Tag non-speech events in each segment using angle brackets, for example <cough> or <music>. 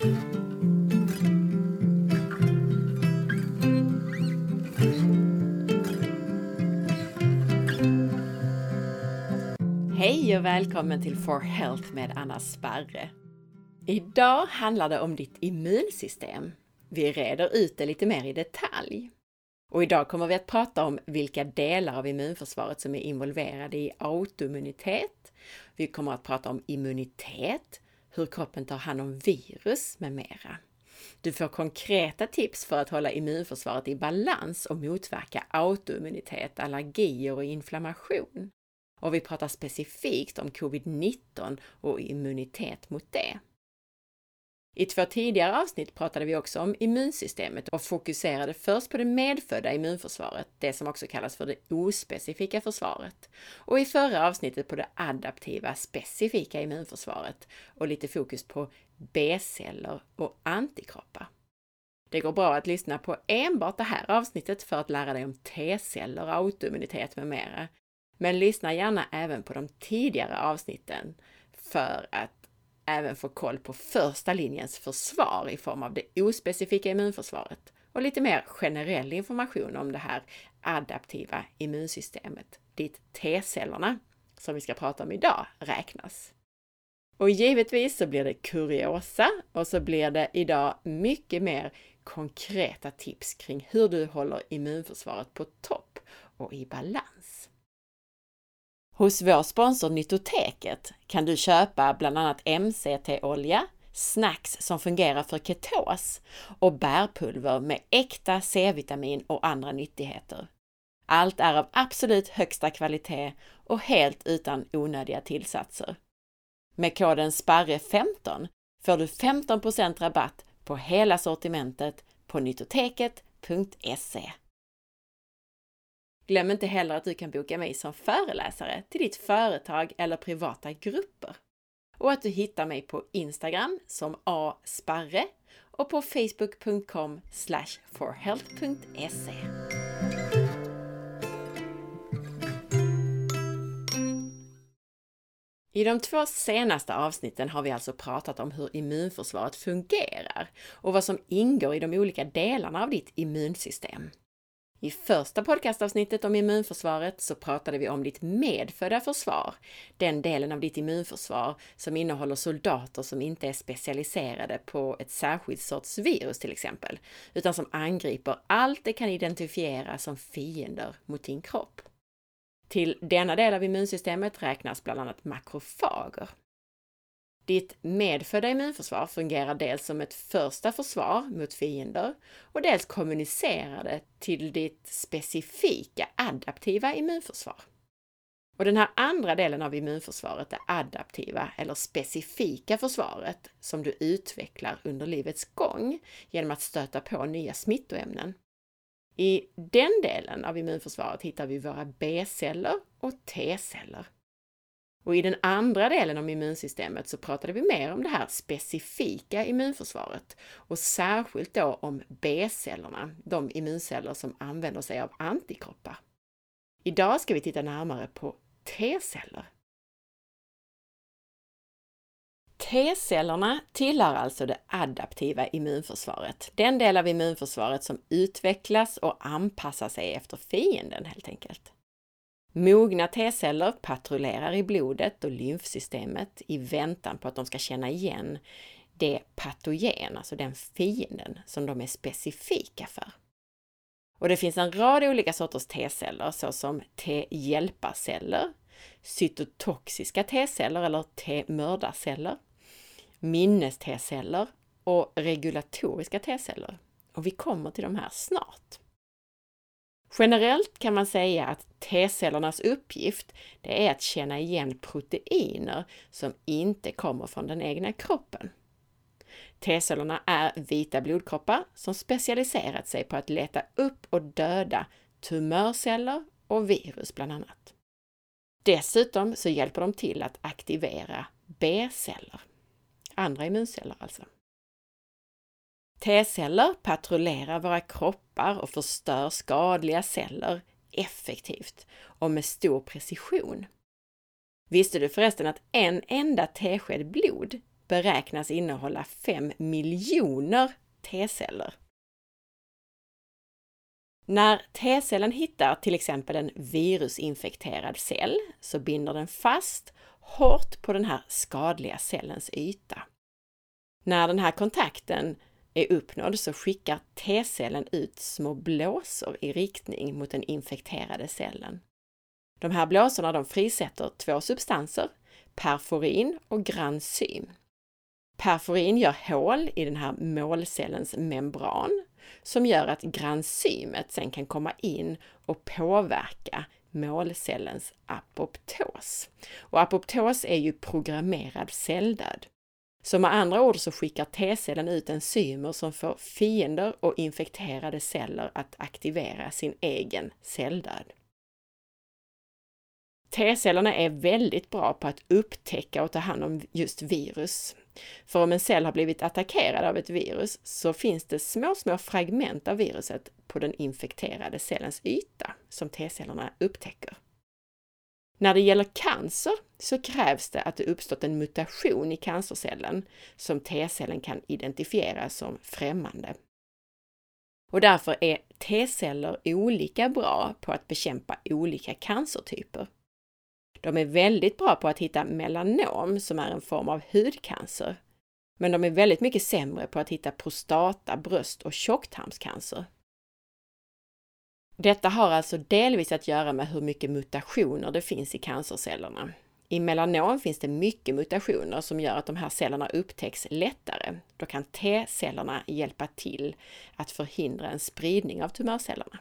Hej och välkommen till For Health med Anna Sparre. Idag handlar det om ditt immunsystem. Vi reder ut det lite mer i detalj. Och idag kommer vi att prata om vilka delar av immunförsvaret som är involverade i autoimmunitet. Vi kommer att prata om immunitet, hur kroppen tar hand om virus med mera. Du får konkreta tips för att hålla immunförsvaret i balans och motverka autoimmunitet, allergier och inflammation. Och vi pratar specifikt om covid-19 och immunitet mot det. I två tidigare avsnitt pratade vi också om immunsystemet och fokuserade först på det medfödda immunförsvaret, det som också kallas för det ospecifika försvaret, och i förra avsnittet på det adaptiva specifika immunförsvaret och lite fokus på B-celler och antikroppar. Det går bra att lyssna på enbart det här avsnittet för att lära dig om T-celler, autoimmunitet med mera. Men lyssna gärna även på de tidigare avsnitten för att även få koll på första linjens försvar i form av det ospecifika immunförsvaret och lite mer generell information om det här adaptiva immunsystemet, dit T-cellerna, som vi ska prata om idag, räknas. Och givetvis så blir det kuriosa och så blir det idag mycket mer konkreta tips kring hur du håller immunförsvaret på topp och i balans. Hos vår sponsor Nytoteket kan du köpa bland annat MCT-olja, snacks som fungerar för ketos och bärpulver med äkta C-vitamin och andra nyttigheter. Allt är av absolut högsta kvalitet och helt utan onödiga tillsatser. Med koden SPARRE15 får du 15% rabatt på hela sortimentet på nyttoteket.se. Glöm inte heller att du kan boka mig som föreläsare till ditt företag eller privata grupper. Och att du hittar mig på Instagram som asparre och på facebook.com forhealth.se. I de två senaste avsnitten har vi alltså pratat om hur immunförsvaret fungerar och vad som ingår i de olika delarna av ditt immunsystem. I första podcastavsnittet om immunförsvaret så pratade vi om ditt medfödda försvar, den delen av ditt immunförsvar som innehåller soldater som inte är specialiserade på ett särskilt sorts virus till exempel, utan som angriper allt det kan identifiera som fiender mot din kropp. Till denna del av immunsystemet räknas bland annat makrofager. Ditt medfödda immunförsvar fungerar dels som ett första försvar mot fiender och dels kommunicerar det till ditt specifika adaptiva immunförsvar. Och den här andra delen av immunförsvaret, det adaptiva eller specifika försvaret, som du utvecklar under livets gång genom att stöta på nya smittoämnen. I den delen av immunförsvaret hittar vi våra B-celler och T-celler. Och i den andra delen om immunsystemet så pratade vi mer om det här specifika immunförsvaret och särskilt då om B-cellerna, de immunceller som använder sig av antikroppar. Idag ska vi titta närmare på T-celler. T-cellerna tillhör alltså det adaptiva immunförsvaret, den del av immunförsvaret som utvecklas och anpassar sig efter fienden helt enkelt. Mogna T-celler patrullerar i blodet och lymfsystemet i väntan på att de ska känna igen det patogen, alltså den fienden som de är specifika för. Och det finns en rad olika sorters T-celler såsom T-hjälparceller, cytotoxiska T-celler eller T-mördarceller, minnes-T-celler och regulatoriska T-celler. Och vi kommer till de här snart. Generellt kan man säga att T-cellernas uppgift det är att känna igen proteiner som inte kommer från den egna kroppen. T-cellerna är vita blodkroppar som specialiserat sig på att leta upp och döda tumörceller och virus bland annat. Dessutom så hjälper de till att aktivera B-celler, andra immunceller alltså. T-celler patrullerar våra kroppar och förstör skadliga celler effektivt och med stor precision. Visste du förresten att en enda tesked blod beräknas innehålla 5 miljoner T-celler. När T-cellen hittar till exempel en virusinfekterad cell så binder den fast hårt på den här skadliga cellens yta. När den här kontakten är uppnådd så skickar T-cellen ut små blåsor i riktning mot den infekterade cellen. De här blåsorna de frisätter två substanser, perforin och gransym. Perforin gör hål i den här målcellens membran som gör att granzymet sen kan komma in och påverka målcellens apoptos. Och apoptos är ju programmerad celldöd. Så med andra ord så skickar T-cellen ut enzymer som får fiender och infekterade celler att aktivera sin egen celldöd. T-cellerna är väldigt bra på att upptäcka och ta hand om just virus. För om en cell har blivit attackerad av ett virus så finns det små, små fragment av viruset på den infekterade cellens yta som T-cellerna upptäcker. När det gäller cancer så krävs det att det uppstått en mutation i cancercellen som T-cellen kan identifiera som främmande. Och därför är T-celler olika bra på att bekämpa olika cancertyper. De är väldigt bra på att hitta melanom, som är en form av hudcancer. Men de är väldigt mycket sämre på att hitta prostata, bröst och tjocktarmscancer. Detta har alltså delvis att göra med hur mycket mutationer det finns i cancercellerna. I melanom finns det mycket mutationer som gör att de här cellerna upptäcks lättare. Då kan T-cellerna hjälpa till att förhindra en spridning av tumörcellerna.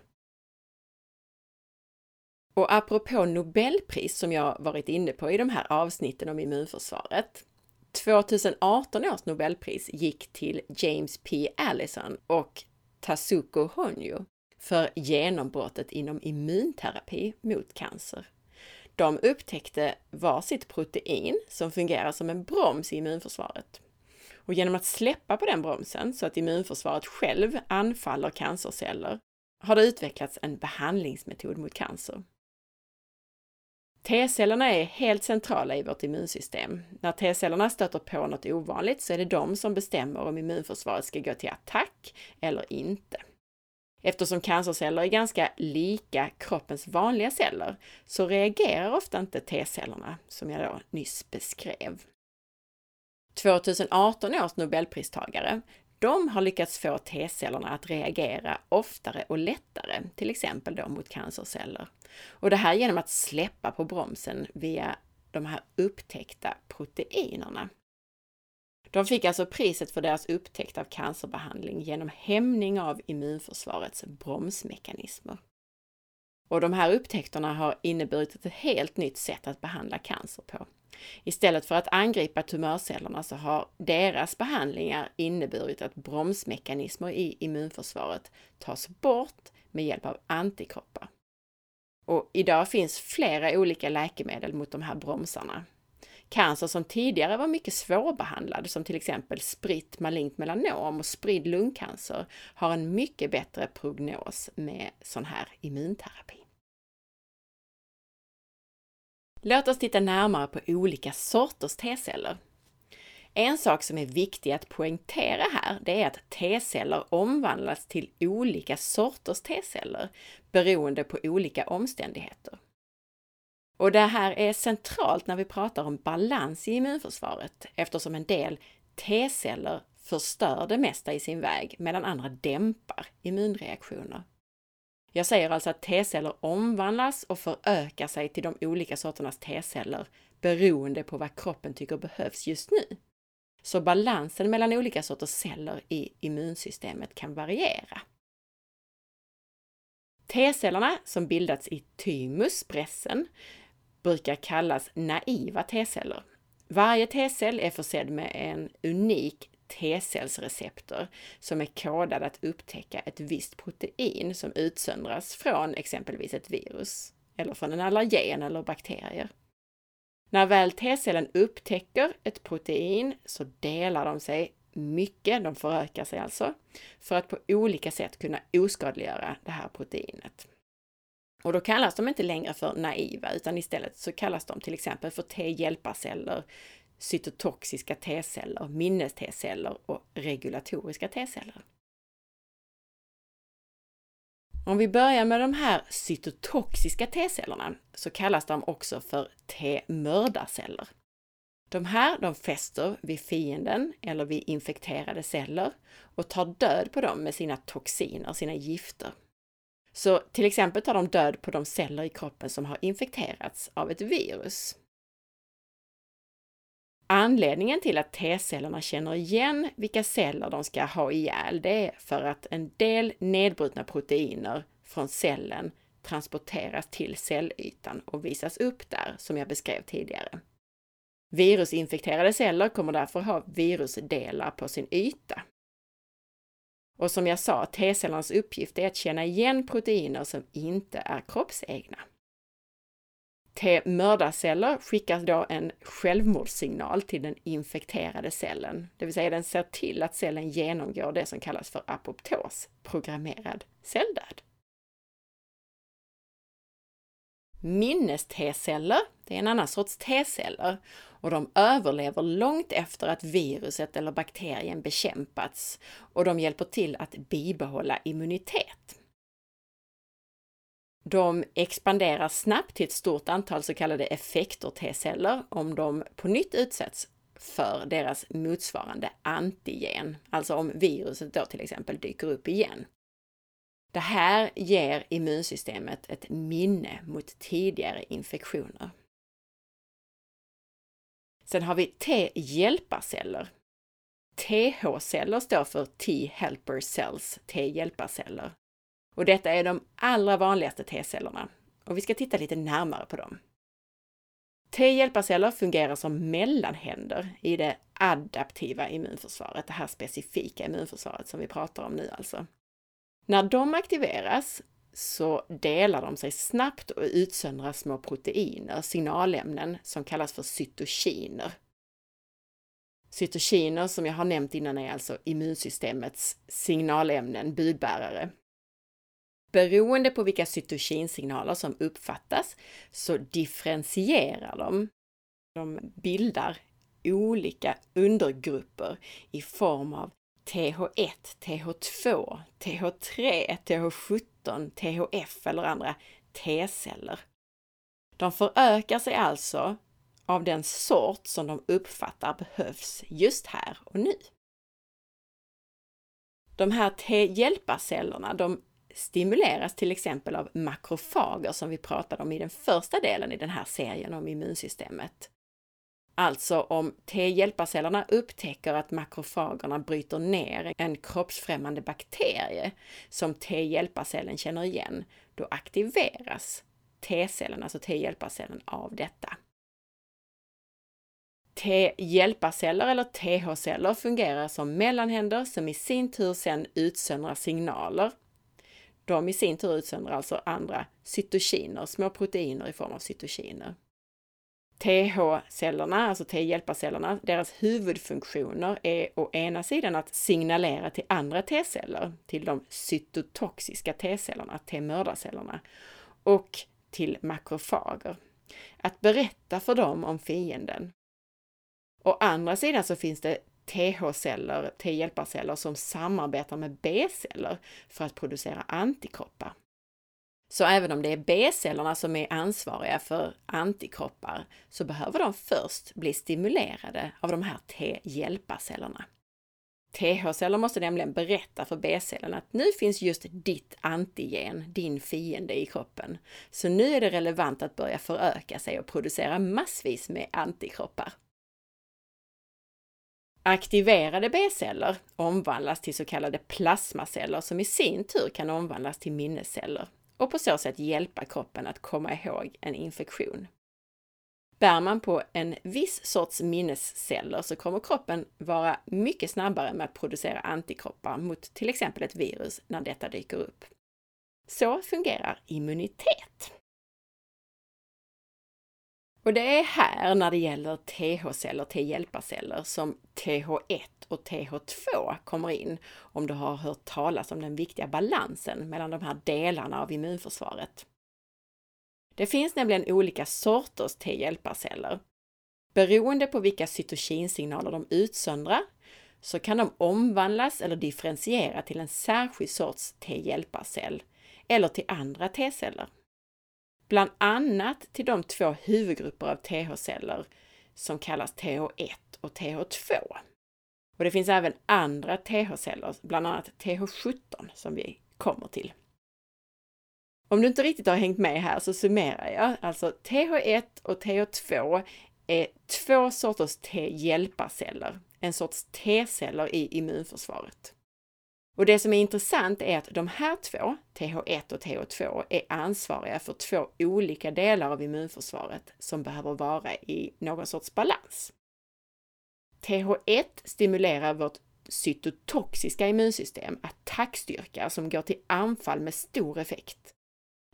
Och apropå Nobelpris som jag varit inne på i de här avsnitten om immunförsvaret. 2018 års Nobelpris gick till James P. Allison och Tasuko Honjo för genombrottet inom immunterapi mot cancer. De upptäckte var sitt protein som fungerar som en broms i immunförsvaret. Och genom att släppa på den bromsen så att immunförsvaret själv anfaller cancerceller har det utvecklats en behandlingsmetod mot cancer. T-cellerna är helt centrala i vårt immunsystem. När T-cellerna stöter på något ovanligt så är det de som bestämmer om immunförsvaret ska gå till attack eller inte. Eftersom cancerceller är ganska lika kroppens vanliga celler så reagerar ofta inte T-cellerna, som jag då nyss beskrev. 2018 års nobelpristagare, de har lyckats få T-cellerna att reagera oftare och lättare, till exempel då mot cancerceller. Och det här genom att släppa på bromsen via de här upptäckta proteinerna. De fick alltså priset för deras upptäckt av cancerbehandling genom hämning av immunförsvarets bromsmekanismer. Och de här upptäckterna har inneburit ett helt nytt sätt att behandla cancer på. Istället för att angripa tumörcellerna så har deras behandlingar inneburit att bromsmekanismer i immunförsvaret tas bort med hjälp av antikroppar. Och idag finns flera olika läkemedel mot de här bromsarna. Cancer som tidigare var mycket svårbehandlad, som till exempel spritt malignt melanom och spridd lungcancer, har en mycket bättre prognos med sån här immunterapi. Låt oss titta närmare på olika sorters T-celler. En sak som är viktig att poängtera här, det är att T-celler omvandlas till olika sorters T-celler beroende på olika omständigheter. Och det här är centralt när vi pratar om balans i immunförsvaret eftersom en del T-celler förstör det mesta i sin väg medan andra dämpar immunreaktioner. Jag säger alltså att T-celler omvandlas och förökar sig till de olika sorternas T-celler beroende på vad kroppen tycker behövs just nu. Så balansen mellan olika sorters celler i immunsystemet kan variera. T-cellerna som bildats i thymus, brässen, brukar kallas naiva T-celler. Varje T-cell är försedd med en unik T-cellsreceptor som är kodad att upptäcka ett visst protein som utsöndras från exempelvis ett virus eller från en allergen eller bakterier. När väl T-cellen upptäcker ett protein så delar de sig mycket, de förökar sig alltså, för att på olika sätt kunna oskadliggöra det här proteinet. Och då kallas de inte längre för naiva utan istället så kallas de till exempel för T-hjälparceller, cytotoxiska T-celler, minnes-T-celler och regulatoriska T-celler. Om vi börjar med de här cytotoxiska T-cellerna så kallas de också för T-mördarceller. De här de fäster vid fienden eller vid infekterade celler och tar död på dem med sina toxiner, sina gifter. Så till exempel tar de död på de celler i kroppen som har infekterats av ett virus. Anledningen till att T-cellerna känner igen vilka celler de ska ha ihjäl, det är för att en del nedbrutna proteiner från cellen transporteras till cellytan och visas upp där, som jag beskrev tidigare. Virusinfekterade celler kommer därför ha virusdelar på sin yta. Och som jag sa, T-cellernas uppgift är att känna igen proteiner som inte är kroppsegna. T-mördarceller skickar då en självmordssignal till den infekterade cellen, det vill säga den ser till att cellen genomgår det som kallas för apoptos, programmerad celldöd. Minnes-T-celler, det är en annan sorts T-celler och de överlever långt efter att viruset eller bakterien bekämpats och de hjälper till att bibehålla immunitet. De expanderar snabbt till ett stort antal så kallade effektor-T-celler om de på nytt utsätts för deras motsvarande antigen, alltså om viruset då till exempel dyker upp igen. Det här ger immunsystemet ett minne mot tidigare infektioner. Sen har vi T-hjälparceller. TH-celler står för T-helper cells, T-hjälparceller. Och detta är de allra vanligaste T-cellerna och vi ska titta lite närmare på dem. T-hjälparceller fungerar som mellanhänder i det adaptiva immunförsvaret, det här specifika immunförsvaret som vi pratar om nu alltså. När de aktiveras så delar de sig snabbt och utsöndrar små proteiner, signalämnen, som kallas för cytokiner. Cytokiner, som jag har nämnt innan, är alltså immunsystemets signalämnen, budbärare. Beroende på vilka cytokinsignaler som uppfattas så differentierar de. De bildar olika undergrupper i form av TH1, TH2, TH3, TH17, THF eller andra T-celler. De förökar sig alltså av den sort som de uppfattar behövs just här och nu. De här T-hjälparcellerna, de stimuleras till exempel av makrofager som vi pratade om i den första delen i den här serien om immunsystemet. Alltså om T-hjälparcellerna upptäcker att makrofagerna bryter ner en kroppsfrämmande bakterie som T-hjälparcellen känner igen, då aktiveras T-cellen, alltså T-hjälparcellen, av detta. T-hjälparceller eller TH-celler fungerar som mellanhänder som i sin tur sedan utsöndrar signaler. De i sin tur utsöndrar alltså andra cytokiner, små proteiner i form av cytokiner. TH-cellerna, alltså T-hjälparcellerna, deras huvudfunktioner är å ena sidan att signalera till andra T-celler, till de cytotoxiska T-cellerna, T-mördarcellerna, och till makrofager. Att berätta för dem om fienden. Å andra sidan så finns det TH-celler, T-hjälparceller, som samarbetar med B-celler för att producera antikroppar. Så även om det är B-cellerna som är ansvariga för antikroppar så behöver de först bli stimulerade av de här T-hjälparcellerna. TH-celler måste nämligen berätta för B-cellen att nu finns just ditt antigen, din fiende i kroppen. Så nu är det relevant att börja föröka sig och producera massvis med antikroppar. Aktiverade B-celler omvandlas till så kallade plasmaceller som i sin tur kan omvandlas till minnesceller och på så sätt hjälpa kroppen att komma ihåg en infektion. Bär man på en viss sorts minnesceller så kommer kroppen vara mycket snabbare med att producera antikroppar mot till exempel ett virus när detta dyker upp. Så fungerar immunitet. Och det är här när det gäller TH-celler, T-hjälparceller, som TH1 och TH2 kommer in, om du har hört talas om den viktiga balansen mellan de här delarna av immunförsvaret. Det finns nämligen olika sorters T-hjälparceller. Beroende på vilka cytokinsignaler de utsöndrar så kan de omvandlas eller differentiera till en särskild sorts T-hjälparcell eller till andra T-celler. Bland annat till de två huvudgrupper av TH-celler som kallas TH1 och TH2. Och det finns även andra TH-celler, bland annat TH17 som vi kommer till. Om du inte riktigt har hängt med här så summerar jag. Alltså TH1 och TH2 är två sorters T-hjälparceller, en sorts T-celler i immunförsvaret. Och det som är intressant är att de här två, TH1 och TH2, är ansvariga för två olika delar av immunförsvaret som behöver vara i någon sorts balans. TH1 stimulerar vårt cytotoxiska immunsystem, attackstyrka, som går till anfall med stor effekt.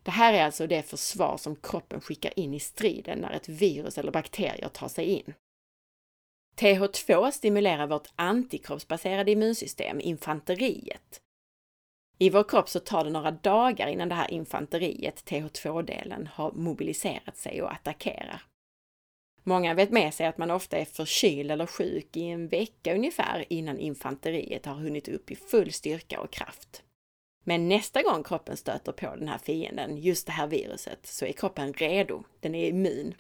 Det här är alltså det försvar som kroppen skickar in i striden när ett virus eller bakterier tar sig in. TH2 stimulerar vårt antikroppsbaserade immunsystem, infanteriet. I vår kropp så tar det några dagar innan det här infanteriet, TH2-delen, har mobiliserat sig och attackerar. Många vet med sig att man ofta är förkyld eller sjuk i en vecka ungefär innan infanteriet har hunnit upp i full styrka och kraft. Men nästa gång kroppen stöter på den här fienden, just det här viruset, så är kroppen redo. Den är immun.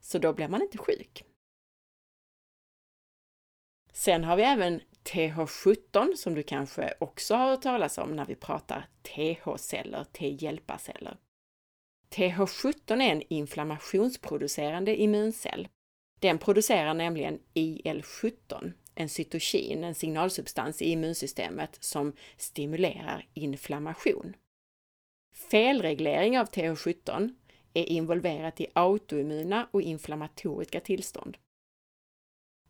Så då blir man inte sjuk. Sen har vi även TH17 som du kanske också har hört talas om när vi pratar TH-celler, T-hjälparceller. TH17 är en inflammationsproducerande immuncell. Den producerar nämligen IL-17, en cytokin, en signalsubstans i immunsystemet som stimulerar inflammation. Felreglering av TH17 är involverat i autoimmuna och inflammatoriska tillstånd.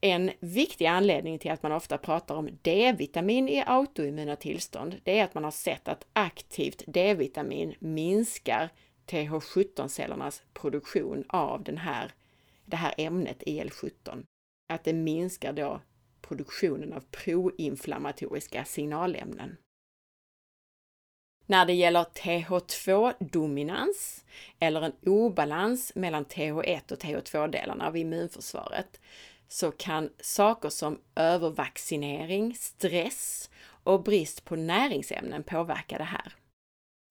En viktig anledning till att man ofta pratar om D-vitamin i autoimmuna tillstånd, det är att man har sett att aktivt D-vitamin minskar TH17-cellernas produktion av den här, det här ämnet IL-17. Att det minskar då produktionen av proinflammatoriska signalämnen. När det gäller TH2-dominans eller en obalans mellan TH1 och TH2-delarna av immunförsvaret så kan saker som övervaccinering, stress och brist på näringsämnen påverka det här.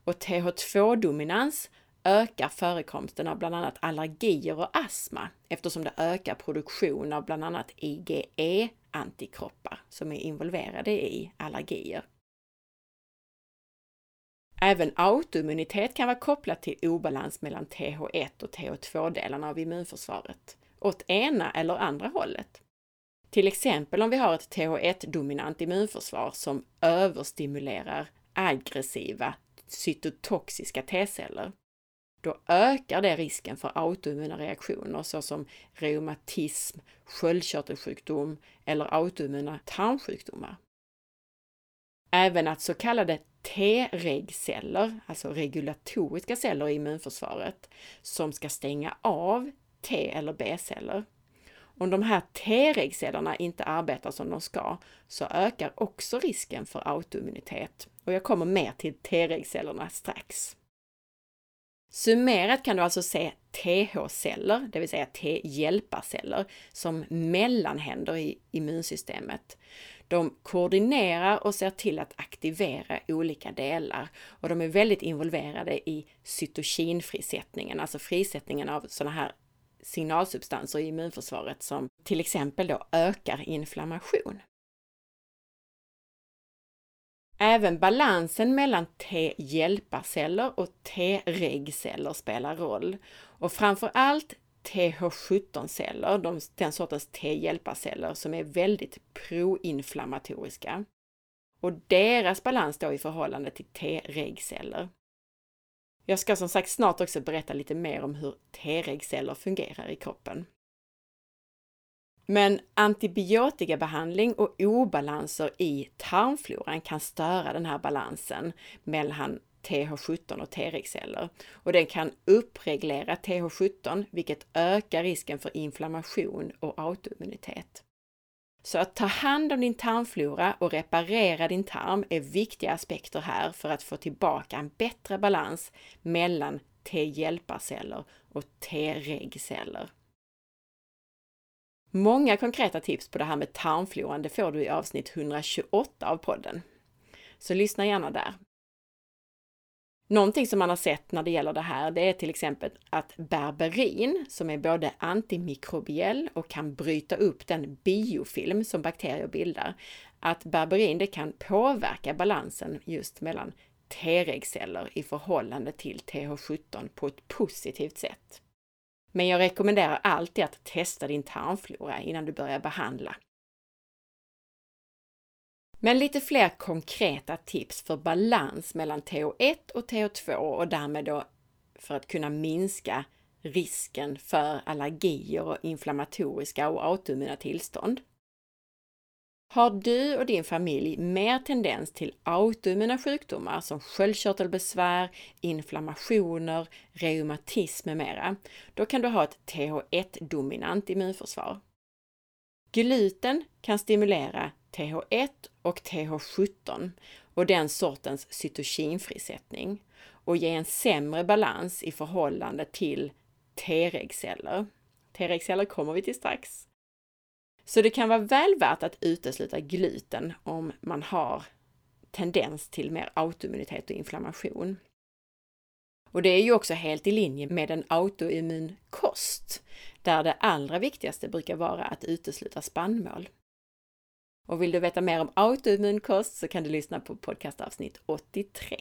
Och TH2-dominans ökar förekomsten av bland annat allergier och astma eftersom det ökar produktion av bland annat IgE-antikroppar som är involverade i allergier. Även autoimmunitet kan vara kopplat till obalans mellan TH1 och TH2-delarna av immunförsvaret åt ena eller andra hållet. Till exempel om vi har ett TH1-dominant immunförsvar som överstimulerar aggressiva cytotoxiska T-celler. Då ökar det risken för autoimmuna reaktioner såsom reumatism, sköldkörtelsjukdom eller autoimmuna tarmsjukdomar. Även att så kallade T-regceller, alltså regulatoriska celler i immunförsvaret, som ska stänga av T eller B-celler. Om de här T-regcellerna inte arbetar som de ska så ökar också risken för autoimmunitet. Och jag kommer mer till T-regcellerna strax. Summerat kan du alltså se TH-celler, det vill säga T-hjälparceller, som mellanhänder i immunsystemet. De koordinerar och ser till att aktivera olika delar och de är väldigt involverade i cytokinfrisättningen, alltså frisättningen av sådana här signalsubstanser i immunförsvaret som till exempel då ökar inflammation. Även balansen mellan T-hjälparceller och T-regceller spelar roll och framför allt TH17-celler, den sortens T-hjälparceller som är väldigt proinflammatoriska. Och deras balans då i förhållande till T-regceller. Jag ska som sagt snart också berätta lite mer om hur T-regceller fungerar i kroppen. Men antibiotikabehandling och obalanser i tarmfloran kan störa den här balansen mellan TH17 och T-regceller och den kan uppreglera TH17 vilket ökar risken för inflammation och autoimmunitet. Så att ta hand om din tarmflora och reparera din tarm är viktiga aspekter här för att få tillbaka en bättre balans mellan T-hjälparceller och T-regceller. Många konkreta tips på det här med tarmfloran det får du i avsnitt 128 av podden. Så lyssna gärna där. Någonting som man har sett när det gäller det här, det är till exempel att berberin, som är både antimikrobiell och kan bryta upp den biofilm som bakterier bildar, att berberin det kan påverka balansen just mellan T-regceller i förhållande till TH17 på ett positivt sätt. Men jag rekommenderar alltid att testa din tarmflora innan du börjar behandla. Men lite fler konkreta tips för balans mellan TH1 och TH2 och därmed då för att kunna minska risken för allergier och inflammatoriska och autoimmuna tillstånd. Har du och din familj mer tendens till autoimmuna sjukdomar som sköldkörtelbesvär, inflammationer, reumatism med mera, då kan du ha ett TH1-dominant immunförsvar. Gluten kan stimulera TH1 och TH17 och den sortens cytokinfrisättning och ge en sämre balans i förhållande till T-regceller. T-regceller kommer vi till strax. Så det kan vara väl värt att utesluta gluten om man har tendens till mer autoimmunitet och inflammation. Och det är ju också helt i linje med en autoimmun kost, där det allra viktigaste brukar vara att utesluta spannmål. Och vill du veta mer om autoimmun kost så kan du lyssna på podcastavsnitt 83.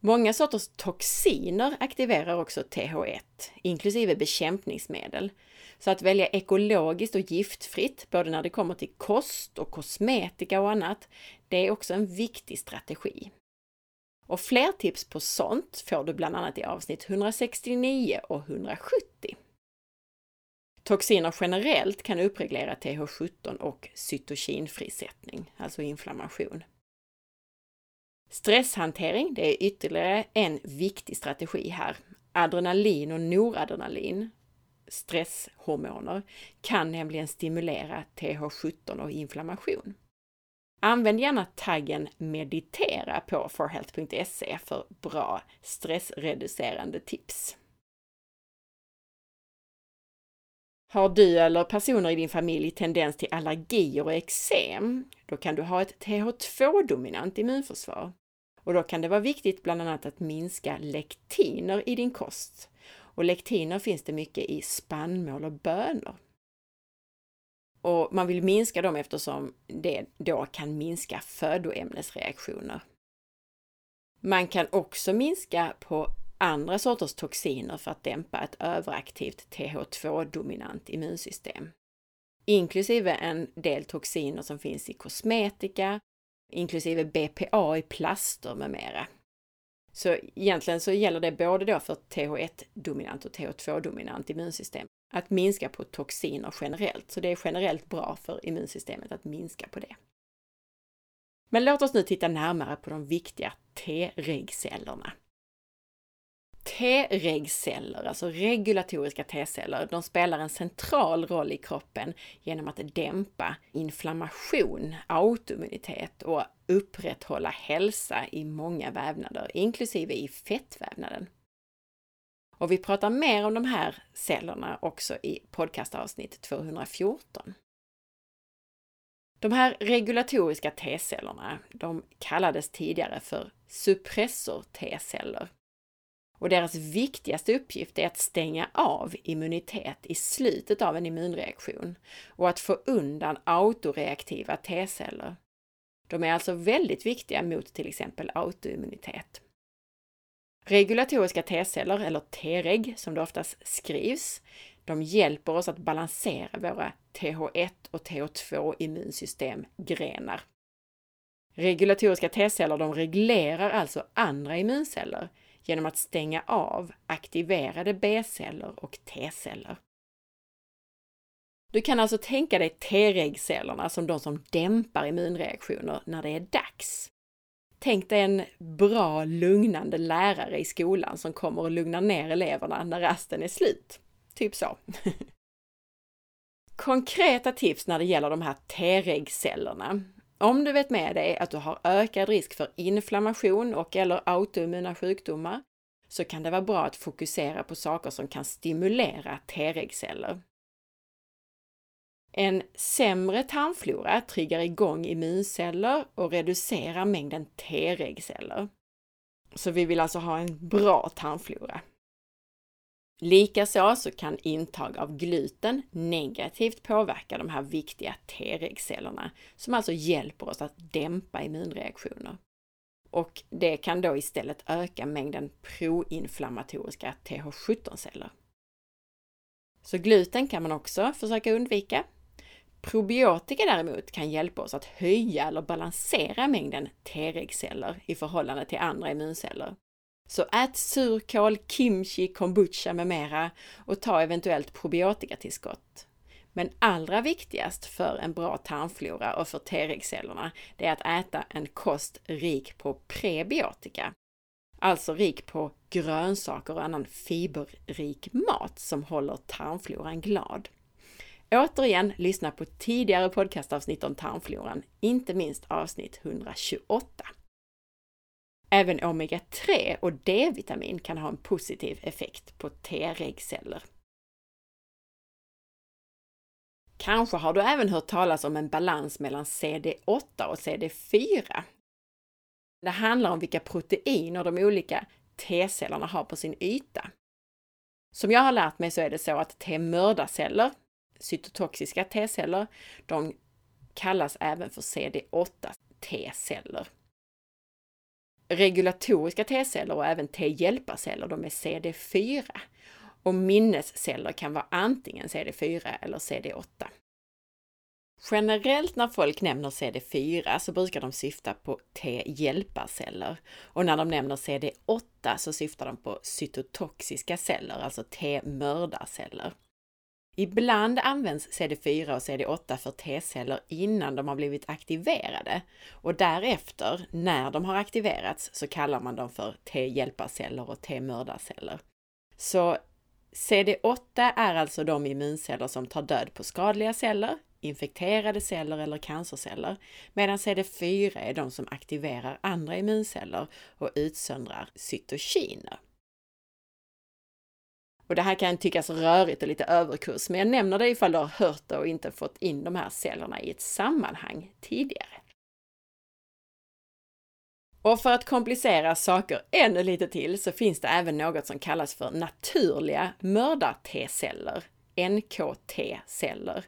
Många sorters toxiner aktiverar också TH1, inklusive bekämpningsmedel. Så att välja ekologiskt och giftfritt, både när det kommer till kost och kosmetika och annat, det är också en viktig strategi. Och fler tips på sånt får du bland annat i avsnitt 169 och 170. Toxiner generellt kan uppreglera TH17 och cytokinfrisättning, alltså inflammation. Stresshantering, det är ytterligare en viktig strategi här. Adrenalin och noradrenalin, stresshormoner, kan nämligen stimulera TH17 och inflammation. Använd gärna taggen meditera på forhealth.se för bra stressreducerande tips. Har du eller personer i din familj tendens till allergier och eksem, då kan du ha ett TH2-dominant immunförsvar. Och då kan det vara viktigt bland annat att minska lektiner i din kost. Och lektiner finns det mycket i spannmål och bönor. Och man vill minska dem eftersom det då kan minska födoämnesreaktioner. Man kan också minska på andra sorters toxiner för att dämpa ett överaktivt TH2-dominant immunsystem. Inklusive en del toxiner som finns i kosmetika, inklusive BPA i plaster med mera. Så egentligen så gäller det både då för TH1-dominant och TH2-dominant immunsystem att minska på toxiner generellt. Så det är generellt bra för immunsystemet att minska på det. Men låt oss nu titta närmare på de viktiga T-regcellerna. T-regceller, alltså regulatoriska T-celler, de spelar en central roll i kroppen genom att dämpa inflammation, autoimmunitet och upprätthålla hälsa i många vävnader, inklusive i fettvävnaden. Och vi pratar mer om de här cellerna också i podcastavsnitt 214. De här regulatoriska T-cellerna, de kallades tidigare för suppressor T-celler och deras viktigaste uppgift är att stänga av immunitet i slutet av en immunreaktion och att få undan autoreaktiva T-celler. De är alltså väldigt viktiga mot till exempel autoimmunitet. Regulatoriska T-celler, eller T-reg som det oftast skrivs, de hjälper oss att balansera våra TH1 och TH2 immunsystemgrenar. Regulatoriska T-celler de reglerar alltså andra immunceller genom att stänga av aktiverade B-celler och T-celler. Du kan alltså tänka dig T-regcellerna som de som dämpar immunreaktioner när det är dags. Tänk dig en bra, lugnande lärare i skolan som kommer och lugnar ner eleverna när rasten är slut. Typ så. <laughs> Konkreta tips när det gäller de här T-regcellerna. Om du vet med dig att du har ökad risk för inflammation och eller autoimmuna sjukdomar så kan det vara bra att fokusera på saker som kan stimulera T-regceller. En sämre tarmflora triggar igång immunceller och reducerar mängden T-regceller. Så vi vill alltså ha en bra tarmflora. Likaså så kan intag av gluten negativt påverka de här viktiga T-regcellerna som alltså hjälper oss att dämpa immunreaktioner. Och det kan då istället öka mängden proinflammatoriska TH17-celler. Så gluten kan man också försöka undvika. Probiotika däremot kan hjälpa oss att höja eller balansera mängden T-regceller i förhållande till andra immunceller. Så ät surkål, kimchi, kombucha med mera och ta eventuellt probiotikatillskott. Men allra viktigast för en bra tarmflora och för T-regcellerna, det är att äta en kost rik på prebiotika. Alltså rik på grönsaker och annan fiberrik mat som håller tarmfloran glad. Återigen, lyssna på tidigare podcastavsnitt om tarmfloran, inte minst avsnitt 128. Även omega-3 och D-vitamin kan ha en positiv effekt på T-regceller. Kanske har du även hört talas om en balans mellan CD8 och CD4. Det handlar om vilka proteiner de olika T-cellerna har på sin yta. Som jag har lärt mig så är det så att T-mördarceller, cytotoxiska T-celler, de kallas även för CD8 T-celler. Regulatoriska T-celler och även T-hjälparceller, de är CD4 och minnesceller kan vara antingen CD4 eller CD8. Generellt när folk nämner CD4 så brukar de syfta på T-hjälparceller och när de nämner CD8 så syftar de på cytotoxiska celler, alltså T-mördarceller. Ibland används CD4 och CD8 för T-celler innan de har blivit aktiverade och därefter, när de har aktiverats, så kallar man dem för T-hjälparceller och T-mördarceller. Så CD8 är alltså de immunceller som tar död på skadliga celler, infekterade celler eller cancerceller, medan CD4 är de som aktiverar andra immunceller och utsöndrar cytokiner. Och det här kan tyckas rörigt och lite överkurs, men jag nämner det ifall du har hört det och inte fått in de här cellerna i ett sammanhang tidigare. Och för att komplicera saker ännu lite till så finns det även något som kallas för naturliga mördar-T-celler, NKT-celler.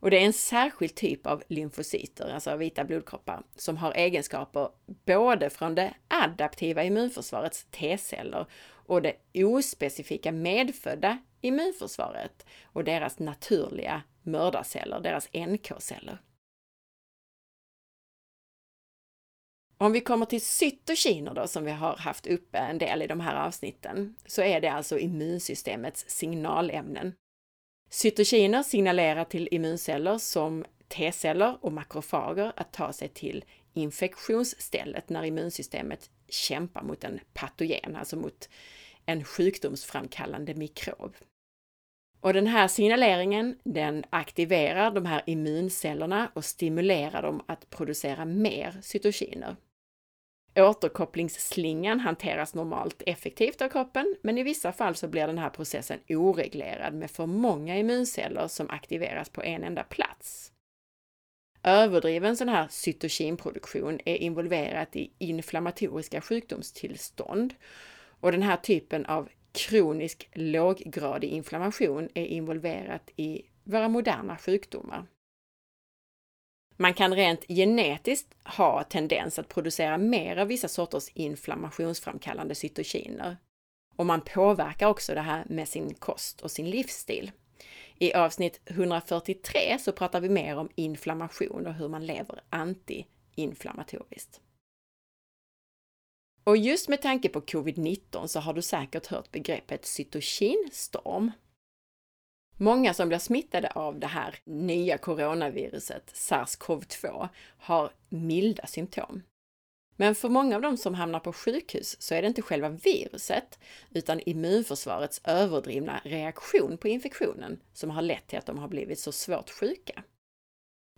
Och det är en särskild typ av lymfocyter, alltså vita blodkroppar, som har egenskaper både från det adaptiva immunförsvarets T-celler och det ospecifika medfödda immunförsvaret och deras naturliga mördarceller, deras NK-celler. Om vi kommer till cytokiner då, som vi har haft uppe en del i de här avsnitten, så är det alltså immunsystemets signalämnen. Cytokiner signalerar till immunceller som T-celler och makrofager att ta sig till infektionsstället när immunsystemet kämpar mot en patogen, alltså mot en sjukdomsframkallande mikrob. Och den här signaleringen, den aktiverar de här immuncellerna och stimulerar dem att producera mer cytokiner. Återkopplingsslingan hanteras normalt effektivt av kroppen, men i vissa fall så blir den här processen oreglerad med för många immunceller som aktiveras på en enda plats. Överdriven sån här cytokinproduktion är involverat i inflammatoriska sjukdomstillstånd och den här typen av kronisk låggradig inflammation är involverat i våra moderna sjukdomar. Man kan rent genetiskt ha tendens att producera mer av vissa sorters inflammationsframkallande cytokiner. Och man påverkar också det här med sin kost och sin livsstil. I avsnitt 143 så pratar vi mer om inflammation och hur man lever antiinflammatoriskt. Och just med tanke på covid-19 så har du säkert hört begreppet cytokinstorm. Många som blir smittade av det här nya coronaviruset, sars-cov-2, har milda symptom. Men för många av dem som hamnar på sjukhus så är det inte själva viruset, utan immunförsvarets överdrivna reaktion på infektionen som har lett till att de har blivit så svårt sjuka.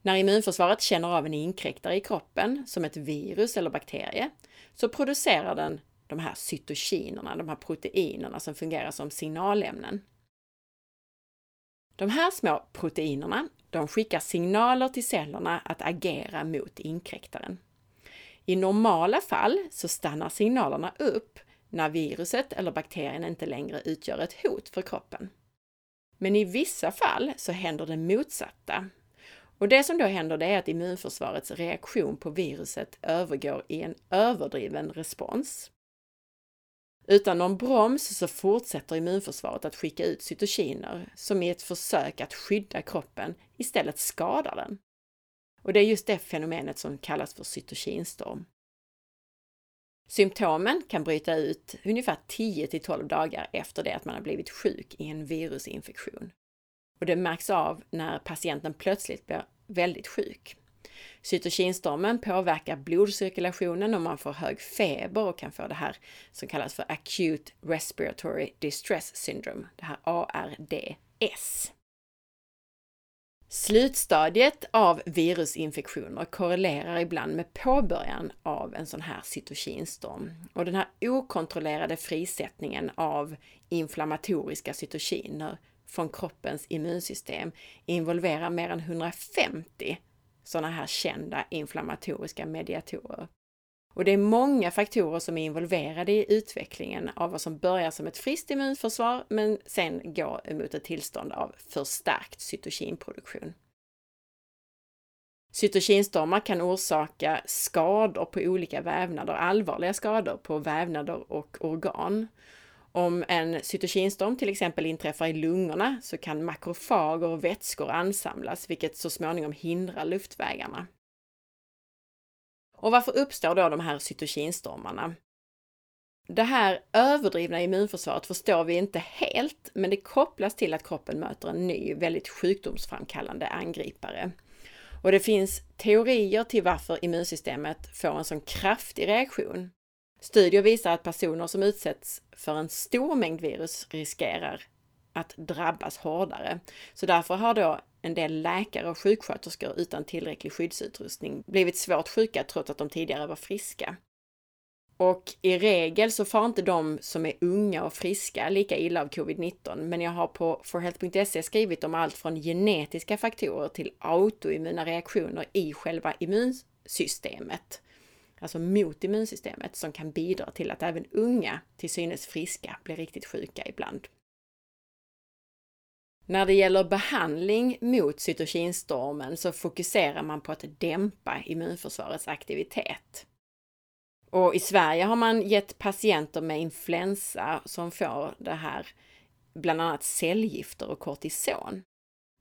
När immunförsvaret känner av en inkräktare i kroppen, som ett virus eller bakterie, så producerar den de här cytokinerna, de här proteinerna som fungerar som signalämnen. De här små proteinerna, de skickar signaler till cellerna att agera mot inkräktaren. I normala fall så stannar signalerna upp när viruset eller bakterien inte längre utgör ett hot för kroppen. Men i vissa fall så händer det motsatta. Och det som då händer det är att immunförsvarets reaktion på viruset övergår i en överdriven respons. Utan någon broms så fortsätter immunförsvaret att skicka ut cytokiner som i ett försök att skydda kroppen istället skadar den. Och det är just det fenomenet som kallas för cytokinstorm. Symptomen kan bryta ut ungefär 10 till 12 dagar efter det att man har blivit sjuk i en virusinfektion. Och det märks av när patienten plötsligt blir väldigt sjuk. Cytokinstormen påverkar blodcirkulationen och man får hög feber och kan få det här som kallas för Acute Respiratory Distress Syndrome, det här ARDS. Slutstadiet av virusinfektioner korrelerar ibland med påbörjan av en sån här cytokinstorm. Och den här okontrollerade frisättningen av inflammatoriska cytokiner från kroppens immunsystem involverar mer än 150 sådana här kända inflammatoriska mediatorer. Och det är många faktorer som är involverade i utvecklingen av vad som börjar som ett friskt immunförsvar men sen går mot ett tillstånd av förstärkt cytokinproduktion. Cytokinstormar kan orsaka skador på olika vävnader, allvarliga skador på vävnader och organ. Om en cytokinstorm till exempel inträffar i lungorna så kan makrofager och vätskor ansamlas, vilket så småningom hindrar luftvägarna. Och varför uppstår då de här cytokinstormarna? Det här överdrivna immunförsvaret förstår vi inte helt, men det kopplas till att kroppen möter en ny, väldigt sjukdomsframkallande angripare. Och det finns teorier till varför immunsystemet får en sån kraftig reaktion. Studier visar att personer som utsätts för en stor mängd virus riskerar att drabbas hårdare. Så därför har då en del läkare och sjuksköterskor utan tillräcklig skyddsutrustning blivit svårt sjuka trots att de tidigare var friska. Och i regel så får inte de som är unga och friska lika illa av covid-19, men jag har på forhealth.se skrivit om allt från genetiska faktorer till autoimmuna reaktioner i själva immunsystemet, alltså mot immunsystemet, som kan bidra till att även unga, till synes friska, blir riktigt sjuka ibland. När det gäller behandling mot cytokinstormen så fokuserar man på att dämpa immunförsvarets aktivitet. Och i Sverige har man gett patienter med influensa som får det här bland annat cellgifter och kortison.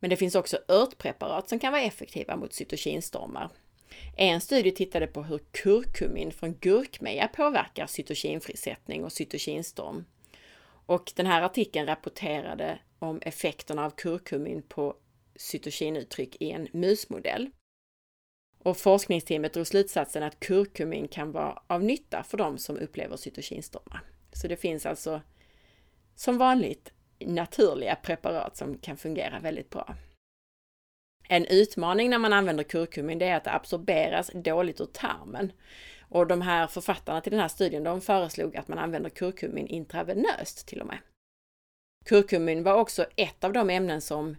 Men det finns också örtpreparat som kan vara effektiva mot cytokinstormar. En studie tittade på hur kurkumin från gurkmeja påverkar cytokinfrisättning och cytokinstorm. Och den här artikeln rapporterade om effekterna av kurkumin på cytokinuttryck i en musmodell. Och forskningsteamet drog slutsatsen att kurkumin kan vara av nytta för de som upplever cytokinstormar. Så det finns alltså som vanligt naturliga preparat som kan fungera väldigt bra. En utmaning när man använder kurkumin är att det absorberas dåligt ur tarmen. Och de här författarna till den här studien, de föreslog att man använder kurkumin intravenöst till och med. Kurkumin var också ett av de ämnen som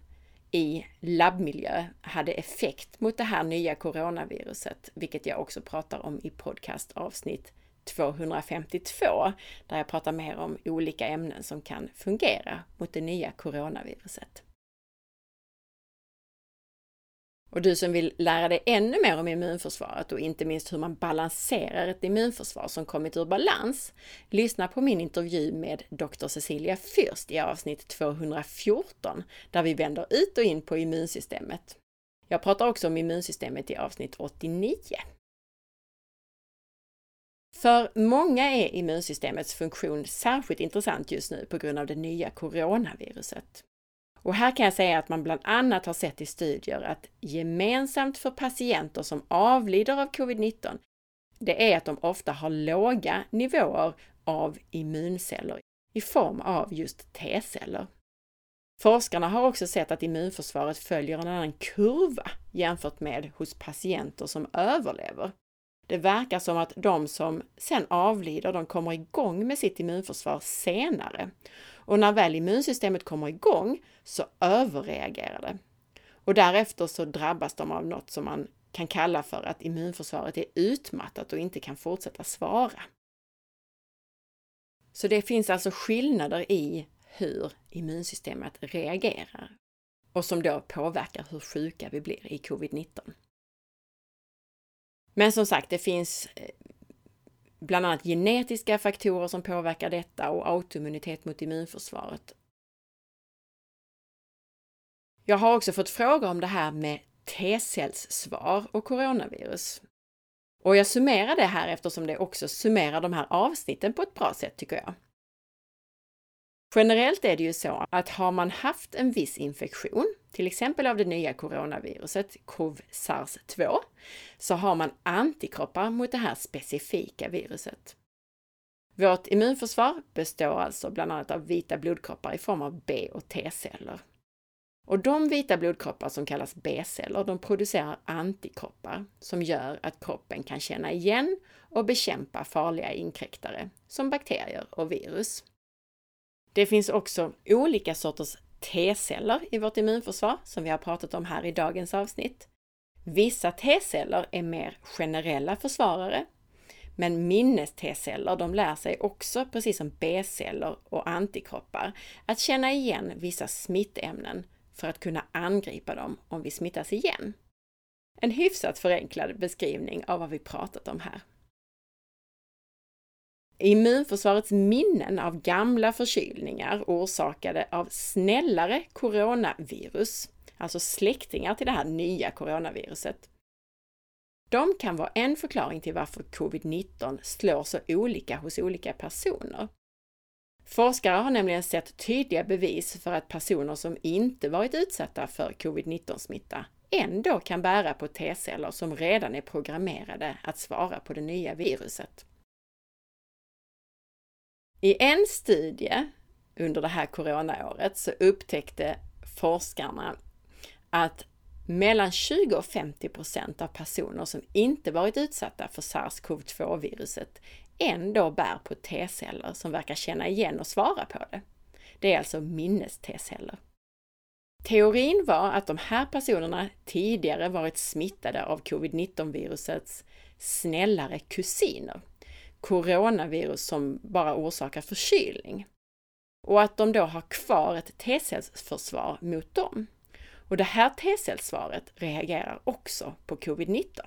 i labbmiljö hade effekt mot det här nya coronaviruset, vilket jag också pratar om i podcast avsnitt 252, där jag pratar mer om olika ämnen som kan fungera mot det nya coronaviruset. Och du som vill lära dig ännu mer om immunförsvaret och inte minst hur man balanserar ett immunförsvar som kommit ur balans, lyssna på min intervju med Dr. Cecilia Fürst i avsnitt 214 där vi vänder ut och in på immunsystemet. Jag pratar också om immunsystemet i avsnitt 89. För många är immunsystemets funktion särskilt intressant just nu på grund av det nya coronaviruset. Och här kan jag säga att man bland annat har sett i studier att gemensamt för patienter som avlider av covid-19, det är att de ofta har låga nivåer av immunceller i form av just T-celler. Forskarna har också sett att immunförsvaret följer en annan kurva jämfört med hos patienter som överlever. Det verkar som att de som sen avlider, de kommer igång med sitt immunförsvar senare. Och när väl immunsystemet kommer igång så överreagerar det. Och därefter så drabbas de av något som man kan kalla för att immunförsvaret är utmattat och inte kan fortsätta svara. Så det finns alltså skillnader i hur immunsystemet reagerar och som då påverkar hur sjuka vi blir i covid-19. Men som sagt, det finns eh, bland annat genetiska faktorer som påverkar detta och autoimmunitet mot immunförsvaret. Jag har också fått frågor om det här med T-cellssvar och coronavirus. Och jag summerar det här eftersom det också summerar de här avsnitten på ett bra sätt tycker jag. Generellt är det ju så att har man haft en viss infektion, till exempel av det nya coronaviruset CoV-SARS-2, så har man antikroppar mot det här specifika viruset. Vårt immunförsvar består alltså bland annat av vita blodkroppar i form av B och T-celler. Och de vita blodkroppar som kallas B-celler, de producerar antikroppar som gör att kroppen kan känna igen och bekämpa farliga inkräktare som bakterier och virus. Det finns också olika sorters T-celler i vårt immunförsvar som vi har pratat om här i dagens avsnitt. Vissa T-celler är mer generella försvarare, men minnes-T-celler de lär sig också, precis som B-celler och antikroppar, att känna igen vissa smittämnen för att kunna angripa dem om vi smittas igen. En hyfsat förenklad beskrivning av vad vi pratat om här. Immunförsvarets minnen av gamla förkylningar orsakade av snällare coronavirus, alltså släktingar till det här nya coronaviruset. De kan vara en förklaring till varför covid-19 slår så olika hos olika personer. Forskare har nämligen sett tydliga bevis för att personer som inte varit utsatta för covid-19 smitta ändå kan bära på T-celler som redan är programmerade att svara på det nya viruset. I en studie under det här coronaåret så upptäckte forskarna att mellan 20 och 50 procent av personer som inte varit utsatta för sars-cov-2-viruset ändå bär på T-celler som verkar känna igen och svara på det. Det är alltså minnes-T-celler. Teorin var att de här personerna tidigare varit smittade av covid-19-virusets snällare kusiner, coronavirus som bara orsakar förkylning. Och att de då har kvar ett T-cellsförsvar mot dem. Och det här T-cellsvaret reagerar också på covid-19.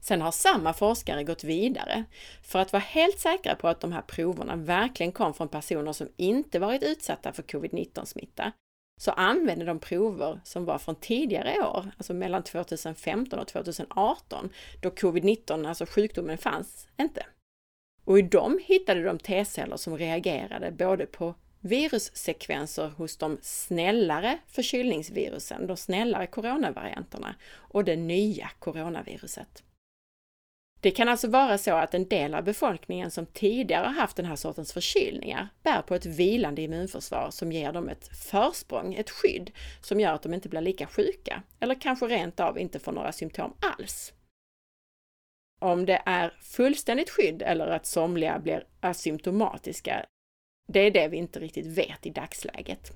Sen har samma forskare gått vidare för att vara helt säkra på att de här proverna verkligen kom från personer som inte varit utsatta för covid-19 smitta så använde de prover som var från tidigare år, alltså mellan 2015 och 2018, då covid-19, alltså sjukdomen, fanns inte. Och i dem hittade de T-celler som reagerade både på virussekvenser hos de snällare förkylningsvirusen, de snällare coronavarianterna och det nya coronaviruset. Det kan alltså vara så att en del av befolkningen som tidigare haft den här sortens förkylningar bär på ett vilande immunförsvar som ger dem ett försprång, ett skydd, som gör att de inte blir lika sjuka, eller kanske rent av inte får några symptom alls. Om det är fullständigt skydd eller att somliga blir asymptomatiska, det är det vi inte riktigt vet i dagsläget.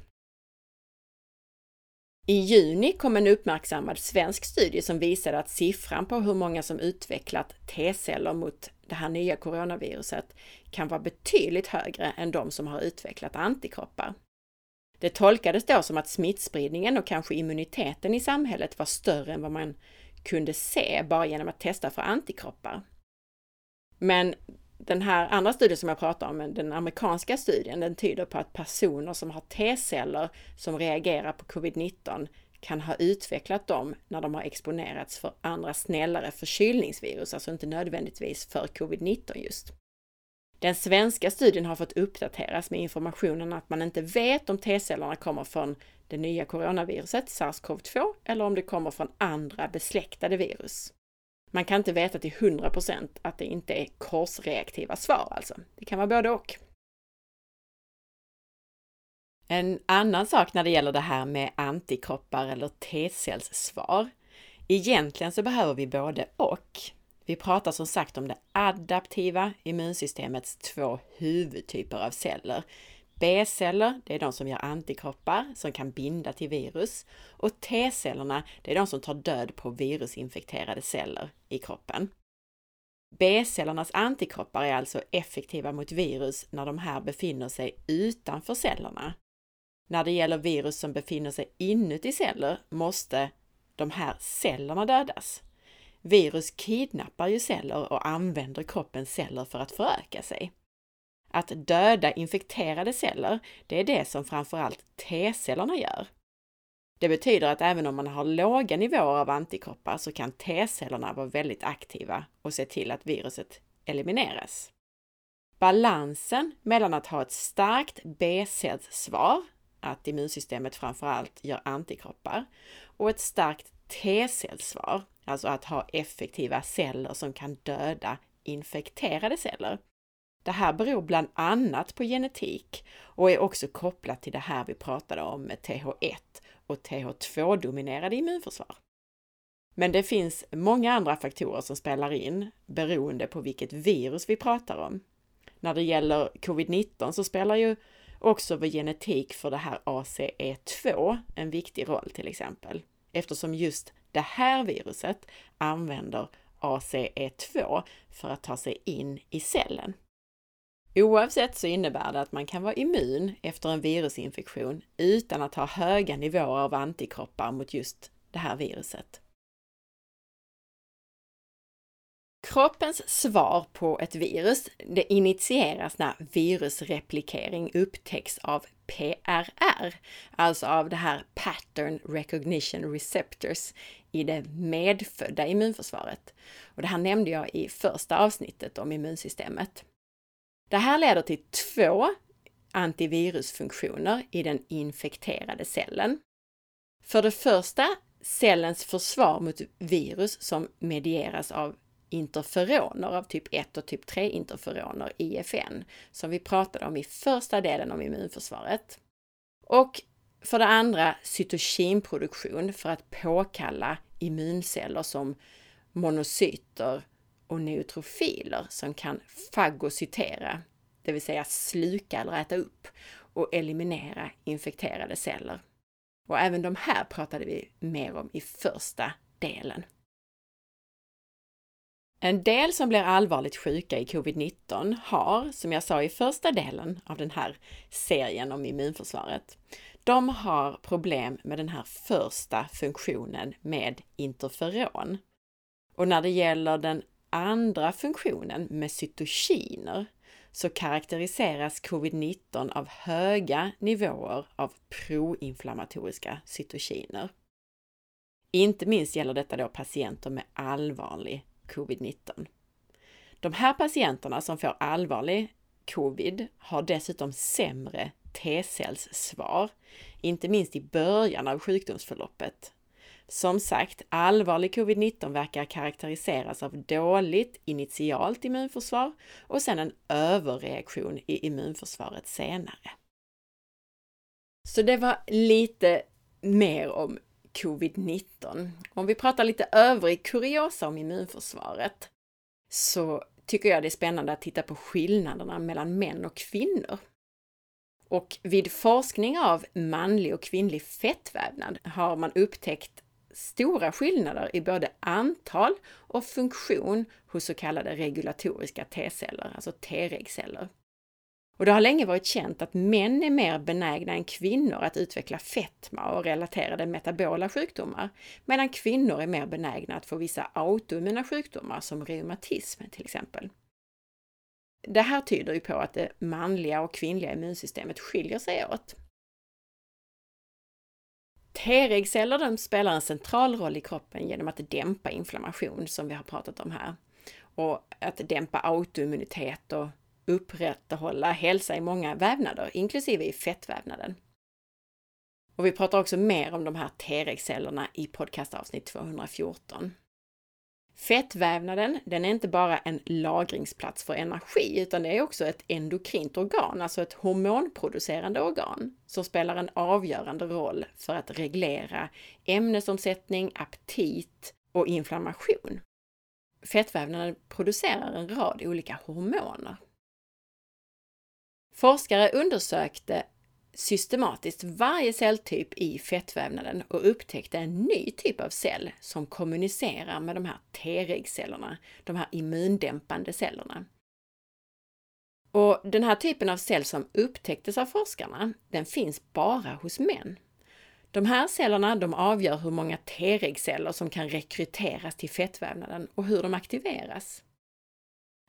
I juni kom en uppmärksammad svensk studie som visade att siffran på hur många som utvecklat T-celler mot det här nya coronaviruset kan vara betydligt högre än de som har utvecklat antikroppar. Det tolkades då som att smittspridningen och kanske immuniteten i samhället var större än vad man kunde se bara genom att testa för antikroppar. Men den här andra studien som jag pratar om, den amerikanska studien, den tyder på att personer som har T-celler som reagerar på covid-19 kan ha utvecklat dem när de har exponerats för andra snällare förkylningsvirus, alltså inte nödvändigtvis för covid-19 just. Den svenska studien har fått uppdateras med informationen att man inte vet om T-cellerna kommer från det nya coronaviruset, sars-cov-2, eller om det kommer från andra besläktade virus. Man kan inte veta till 100% att det inte är korsreaktiva svar alltså. Det kan vara både och. En annan sak när det gäller det här med antikroppar eller T-cellssvar. Egentligen så behöver vi både och. Vi pratar som sagt om det adaptiva immunsystemets två huvudtyper av celler. B-celler, det är de som gör antikroppar som kan binda till virus och T-cellerna, det är de som tar död på virusinfekterade celler i kroppen. B-cellernas antikroppar är alltså effektiva mot virus när de här befinner sig utanför cellerna. När det gäller virus som befinner sig inuti celler måste de här cellerna dödas. Virus kidnappar ju celler och använder kroppens celler för att föröka sig. Att döda infekterade celler, det är det som framförallt T-cellerna gör. Det betyder att även om man har låga nivåer av antikroppar så kan T-cellerna vara väldigt aktiva och se till att viruset elimineras. Balansen mellan att ha ett starkt B-cellssvar, att immunsystemet framförallt gör antikroppar, och ett starkt T-cellssvar, alltså att ha effektiva celler som kan döda infekterade celler. Det här beror bland annat på genetik och är också kopplat till det här vi pratade om med TH1 och TH2-dominerade immunförsvar. Men det finns många andra faktorer som spelar in beroende på vilket virus vi pratar om. När det gäller covid-19 så spelar ju också vår genetik för det här ACE2 en viktig roll till exempel, eftersom just det här viruset använder ACE2 för att ta sig in i cellen. Oavsett så innebär det att man kan vara immun efter en virusinfektion utan att ha höga nivåer av antikroppar mot just det här viruset. Kroppens svar på ett virus det initieras när virusreplikering upptäcks av PRR, alltså av det här Pattern Recognition Receptors i det medfödda immunförsvaret. Och det här nämnde jag i första avsnittet om immunsystemet. Det här leder till två antivirusfunktioner i den infekterade cellen. För det första cellens försvar mot virus som medieras av interferoner av typ 1 och typ 3 interferoner, IFN, som vi pratade om i första delen om immunförsvaret. Och för det andra cytokinproduktion för att påkalla immunceller som monocyter och neutrofiler som kan fagocytera, det vill säga sluka eller äta upp och eliminera infekterade celler. Och även de här pratade vi mer om i första delen. En del som blir allvarligt sjuka i covid-19 har, som jag sa i första delen av den här serien om immunförsvaret, de har problem med den här första funktionen med interferon. Och när det gäller den andra funktionen med cytokiner så karaktäriseras covid-19 av höga nivåer av proinflammatoriska cytokiner. Inte minst gäller detta då patienter med allvarlig covid-19. De här patienterna som får allvarlig covid har dessutom sämre T-cellssvar, inte minst i början av sjukdomsförloppet. Som sagt, allvarlig covid-19 verkar karaktäriseras av dåligt initialt immunförsvar och sedan en överreaktion i immunförsvaret senare. Så det var lite mer om covid-19. Om vi pratar lite övrig kuriosa om immunförsvaret så tycker jag det är spännande att titta på skillnaderna mellan män och kvinnor. Och vid forskning av manlig och kvinnlig fettvävnad har man upptäckt stora skillnader i både antal och funktion hos så kallade regulatoriska T-celler, alltså T-regceller. Och det har länge varit känt att män är mer benägna än kvinnor att utveckla fetma och relaterade metabola sjukdomar, medan kvinnor är mer benägna att få vissa autoimmuna sjukdomar som reumatism till exempel. Det här tyder ju på att det manliga och kvinnliga immunsystemet skiljer sig åt. T-regceller spelar en central roll i kroppen genom att dämpa inflammation, som vi har pratat om här, och att dämpa autoimmunitet och upprätthålla hälsa i många vävnader, inklusive i fettvävnaden. Och vi pratar också mer om de här T-regcellerna i podcastavsnitt 214. Fettvävnaden, den är inte bara en lagringsplats för energi, utan det är också ett endokrint organ, alltså ett hormonproducerande organ, som spelar en avgörande roll för att reglera ämnesomsättning, aptit och inflammation. fettvävnaden producerar en rad olika hormoner. Forskare undersökte systematiskt varje celltyp i fettvävnaden och upptäckte en ny typ av cell som kommunicerar med de här T-regcellerna, de här immundämpande cellerna. Och den här typen av cell som upptäcktes av forskarna, den finns bara hos män. De här cellerna de avgör hur många T-regceller som kan rekryteras till fettvävnaden och hur de aktiveras.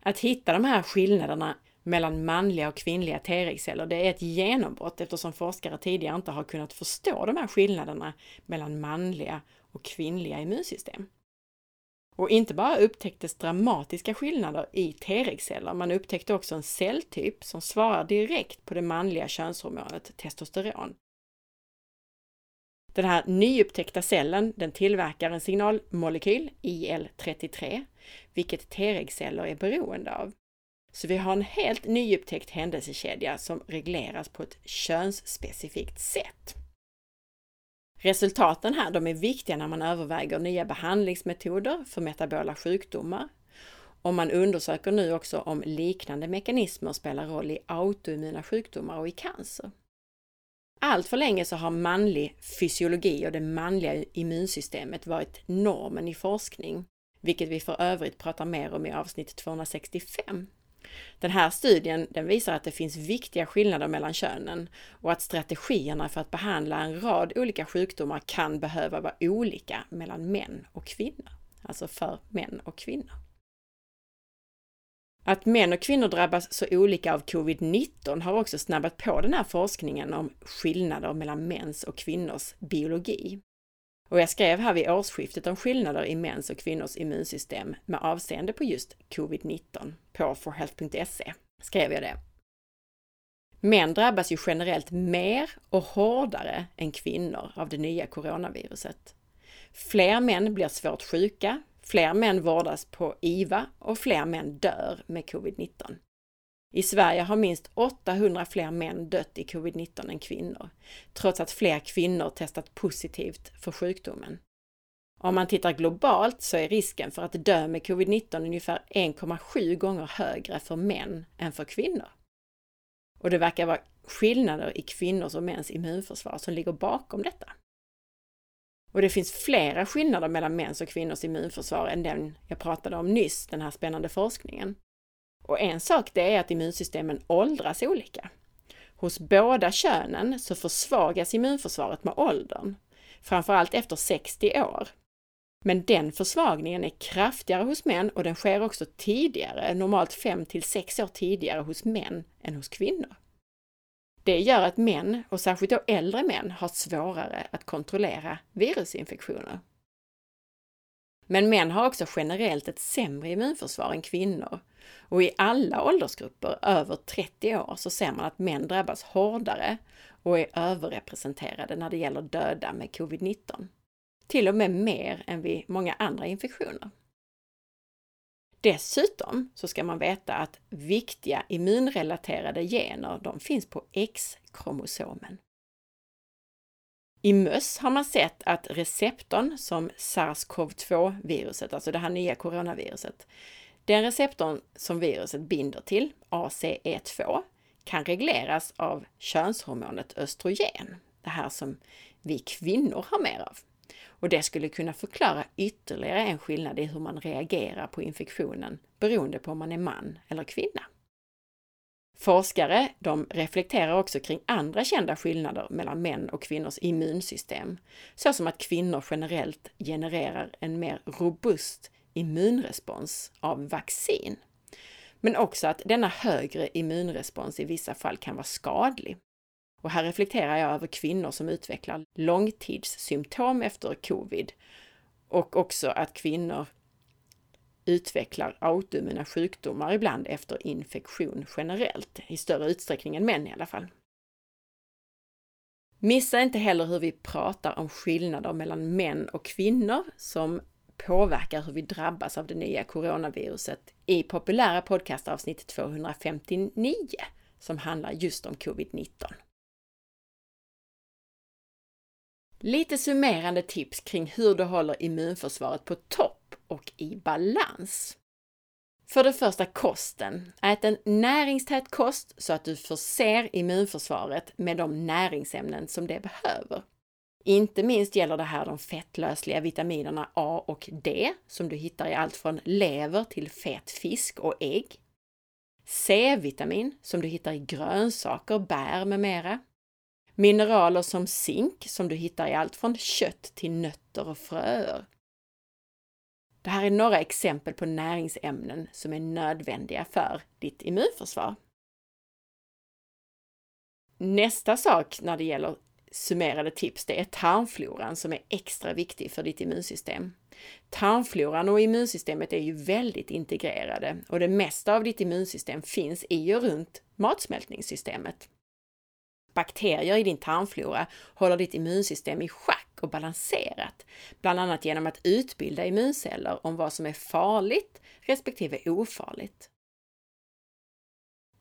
Att hitta de här skillnaderna mellan manliga och kvinnliga T-regceller, det är ett genombrott eftersom forskare tidigare inte har kunnat förstå de här skillnaderna mellan manliga och kvinnliga immunsystem. Och inte bara upptäcktes dramatiska skillnader i T-regceller, man upptäckte också en celltyp som svarar direkt på det manliga könshormonet testosteron. Den här nyupptäckta cellen den tillverkar en signalmolekyl, IL-33, vilket T-regceller är beroende av. Så vi har en helt nyupptäckt händelsekedja som regleras på ett könsspecifikt sätt. Resultaten här de är viktiga när man överväger nya behandlingsmetoder för metabola sjukdomar. Och man undersöker nu också om liknande mekanismer spelar roll i autoimmuna sjukdomar och i cancer. Allt för länge så har manlig fysiologi och det manliga immunsystemet varit normen i forskning, vilket vi för övrigt pratar mer om i avsnitt 265. Den här studien den visar att det finns viktiga skillnader mellan könen och att strategierna för att behandla en rad olika sjukdomar kan behöva vara olika mellan män och kvinnor. Alltså för män och kvinnor. Att män och kvinnor drabbas så olika av covid-19 har också snabbat på den här forskningen om skillnader mellan mäns och kvinnors biologi. Och jag skrev här vid årsskiftet om skillnader i mäns och kvinnors immunsystem med avseende på just covid-19 på forhealth.se skrev jag det. Män drabbas ju generellt mer och hårdare än kvinnor av det nya coronaviruset. Fler män blir svårt sjuka, fler män vårdas på IVA och fler män dör med covid-19. I Sverige har minst 800 fler män dött i covid-19 än kvinnor, trots att fler kvinnor testat positivt för sjukdomen. Om man tittar globalt så är risken för att dö med covid-19 ungefär 1,7 gånger högre för män än för kvinnor. Och det verkar vara skillnader i kvinnors och mäns immunförsvar som ligger bakom detta. Och det finns flera skillnader mellan mäns och kvinnors immunförsvar än den jag pratade om nyss, den här spännande forskningen. Och en sak det är att immunsystemen åldras olika. Hos båda könen så försvagas immunförsvaret med åldern, framförallt efter 60 år. Men den försvagningen är kraftigare hos män och den sker också tidigare, normalt 5 till 6 år tidigare hos män än hos kvinnor. Det gör att män, och särskilt då äldre män, har svårare att kontrollera virusinfektioner. Men män har också generellt ett sämre immunförsvar än kvinnor. Och i alla åldersgrupper över 30 år så ser man att män drabbas hårdare och är överrepresenterade när det gäller döda med covid-19. Till och med mer än vid många andra infektioner. Dessutom så ska man veta att viktiga immunrelaterade gener, de finns på X-kromosomen. I möss har man sett att receptorn som SARS-CoV-2-viruset, alltså det här nya coronaviruset, den receptorn som viruset binder till, ACE2, kan regleras av könshormonet östrogen, det här som vi kvinnor har mer av. Och det skulle kunna förklara ytterligare en skillnad i hur man reagerar på infektionen beroende på om man är man eller kvinna. Forskare de reflekterar också kring andra kända skillnader mellan män och kvinnors immunsystem, såsom att kvinnor generellt genererar en mer robust immunrespons av vaccin. Men också att denna högre immunrespons i vissa fall kan vara skadlig. Och här reflekterar jag över kvinnor som utvecklar långtidssymptom efter covid och också att kvinnor utvecklar autoimmuna sjukdomar ibland efter infektion generellt, i större utsträckning än män i alla fall. Missa inte heller hur vi pratar om skillnader mellan män och kvinnor som påverkar hur vi drabbas av det nya coronaviruset i populära podcastavsnitt 259 som handlar just om covid-19. Lite summerande tips kring hur du håller immunförsvaret på topp och i balans. För det första kosten. Ät en näringstät kost så att du förser immunförsvaret med de näringsämnen som det behöver. Inte minst gäller det här de fettlösliga vitaminerna A och D som du hittar i allt från lever till fet fisk och ägg. C-vitamin som du hittar i grönsaker, bär med mera. Mineraler som zink som du hittar i allt från kött till nötter och fröer. Det här är några exempel på näringsämnen som är nödvändiga för ditt immunförsvar. Nästa sak när det gäller summerade tips, det är tarmfloran som är extra viktig för ditt immunsystem. Tarmfloran och immunsystemet är ju väldigt integrerade och det mesta av ditt immunsystem finns i och runt matsmältningssystemet. Bakterier i din tarmflora håller ditt immunsystem i schack och balanserat, bland annat genom att utbilda immunceller om vad som är farligt respektive ofarligt.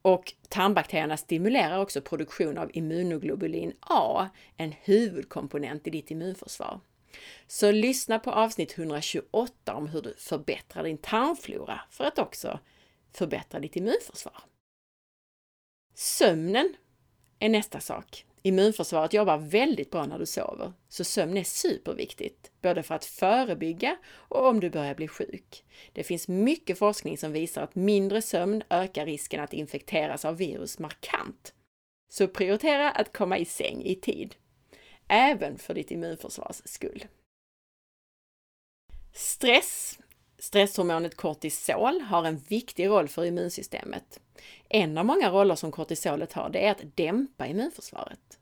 Och tarmbakterierna stimulerar också produktion av immunoglobulin A, en huvudkomponent i ditt immunförsvar. Så lyssna på avsnitt 128 om hur du förbättrar din tarmflora för att också förbättra ditt immunförsvar. Sömnen är nästa sak. Immunförsvaret jobbar väldigt bra när du sover, så sömn är superviktigt, både för att förebygga och om du börjar bli sjuk. Det finns mycket forskning som visar att mindre sömn ökar risken att infekteras av virus markant. Så prioritera att komma i säng i tid, även för ditt immunförsvars skull. Stress Stresshormonet kortisol har en viktig roll för immunsystemet. En av många roller som kortisolet har, det är att dämpa immunförsvaret.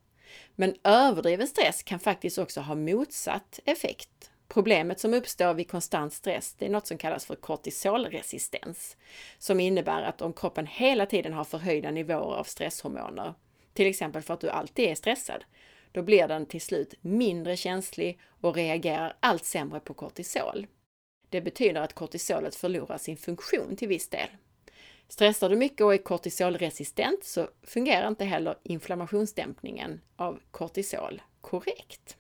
Men överdriven stress kan faktiskt också ha motsatt effekt. Problemet som uppstår vid konstant stress, det är något som kallas för kortisolresistens, som innebär att om kroppen hela tiden har förhöjda nivåer av stresshormoner, till exempel för att du alltid är stressad, då blir den till slut mindre känslig och reagerar allt sämre på kortisol. Det betyder att kortisolet förlorar sin funktion till viss del. Stressar du mycket och är kortisolresistent så fungerar inte heller inflammationsdämpningen av kortisol korrekt.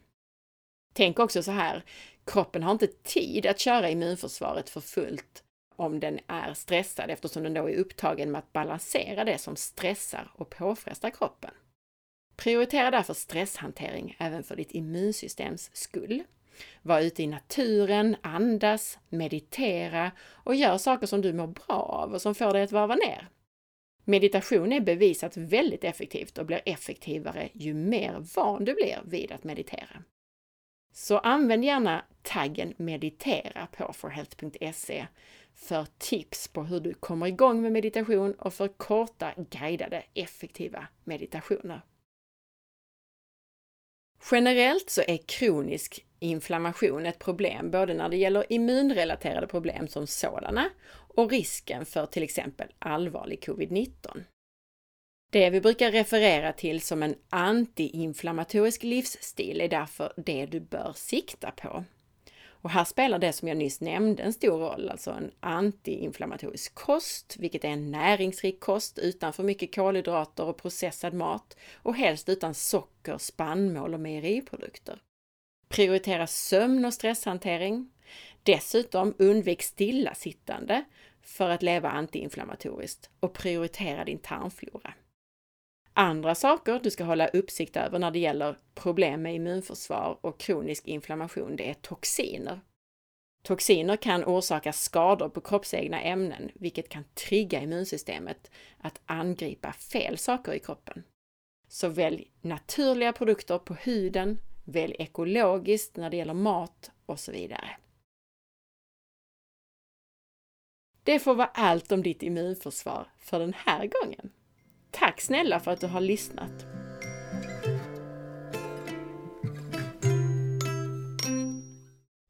Tänk också så här, kroppen har inte tid att köra immunförsvaret för fullt om den är stressad eftersom den då är upptagen med att balansera det som stressar och påfrestar kroppen. Prioritera därför stresshantering även för ditt immunsystems skull. Var ute i naturen, andas, meditera och gör saker som du mår bra av och som får dig att varva ner. Meditation är bevisat väldigt effektivt och blir effektivare ju mer van du blir vid att meditera. Så använd gärna taggen meditera på forhealth.se för tips på hur du kommer igång med meditation och för korta guidade effektiva meditationer. Generellt så är kronisk inflammation ett problem både när det gäller immunrelaterade problem som sådana och risken för till exempel allvarlig covid-19. Det vi brukar referera till som en antiinflammatorisk livsstil är därför det du bör sikta på. Och här spelar det som jag nyss nämnde en stor roll, alltså en antiinflammatorisk kost, vilket är en näringsrik kost utan för mycket kolhydrater och processad mat och helst utan socker, spannmål och mejeriprodukter. Prioritera sömn och stresshantering. Dessutom undvik stillasittande för att leva antiinflammatoriskt och prioritera din tarmflora. Andra saker du ska hålla uppsikt över när det gäller problem med immunförsvar och kronisk inflammation, det är toxiner. Toxiner kan orsaka skador på kroppsegna ämnen, vilket kan trigga immunsystemet att angripa fel saker i kroppen. Så välj naturliga produkter på huden, välj ekologiskt när det gäller mat och så vidare. Det får vara allt om ditt immunförsvar för den här gången. Tack snälla för att du har lyssnat!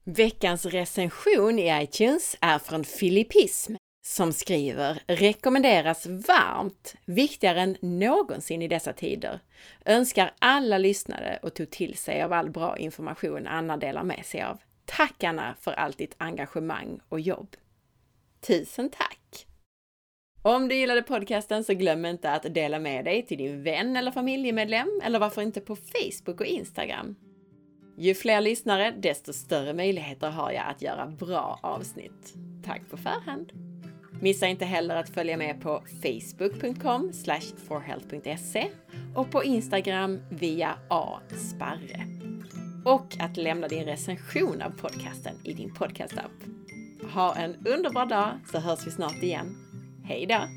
Veckans recension i iTunes är från Filippism som skriver rekommenderas varmt, viktigare än någonsin i dessa tider. Önskar alla lyssnade och tog till sig av all bra information Anna delar med sig av. Tack Anna för allt ditt engagemang och jobb! Tusen tack! Om du gillade podcasten så glöm inte att dela med dig till din vän eller familjemedlem eller varför inte på Facebook och Instagram. Ju fler lyssnare, desto större möjligheter har jag att göra bra avsnitt. Tack på förhand! Missa inte heller att följa med på facebook.com forhealth.se och på Instagram via asparre. Och att lämna din recension av podcasten i din podcastapp. Ha en underbar dag så hörs vi snart igen. Hej då!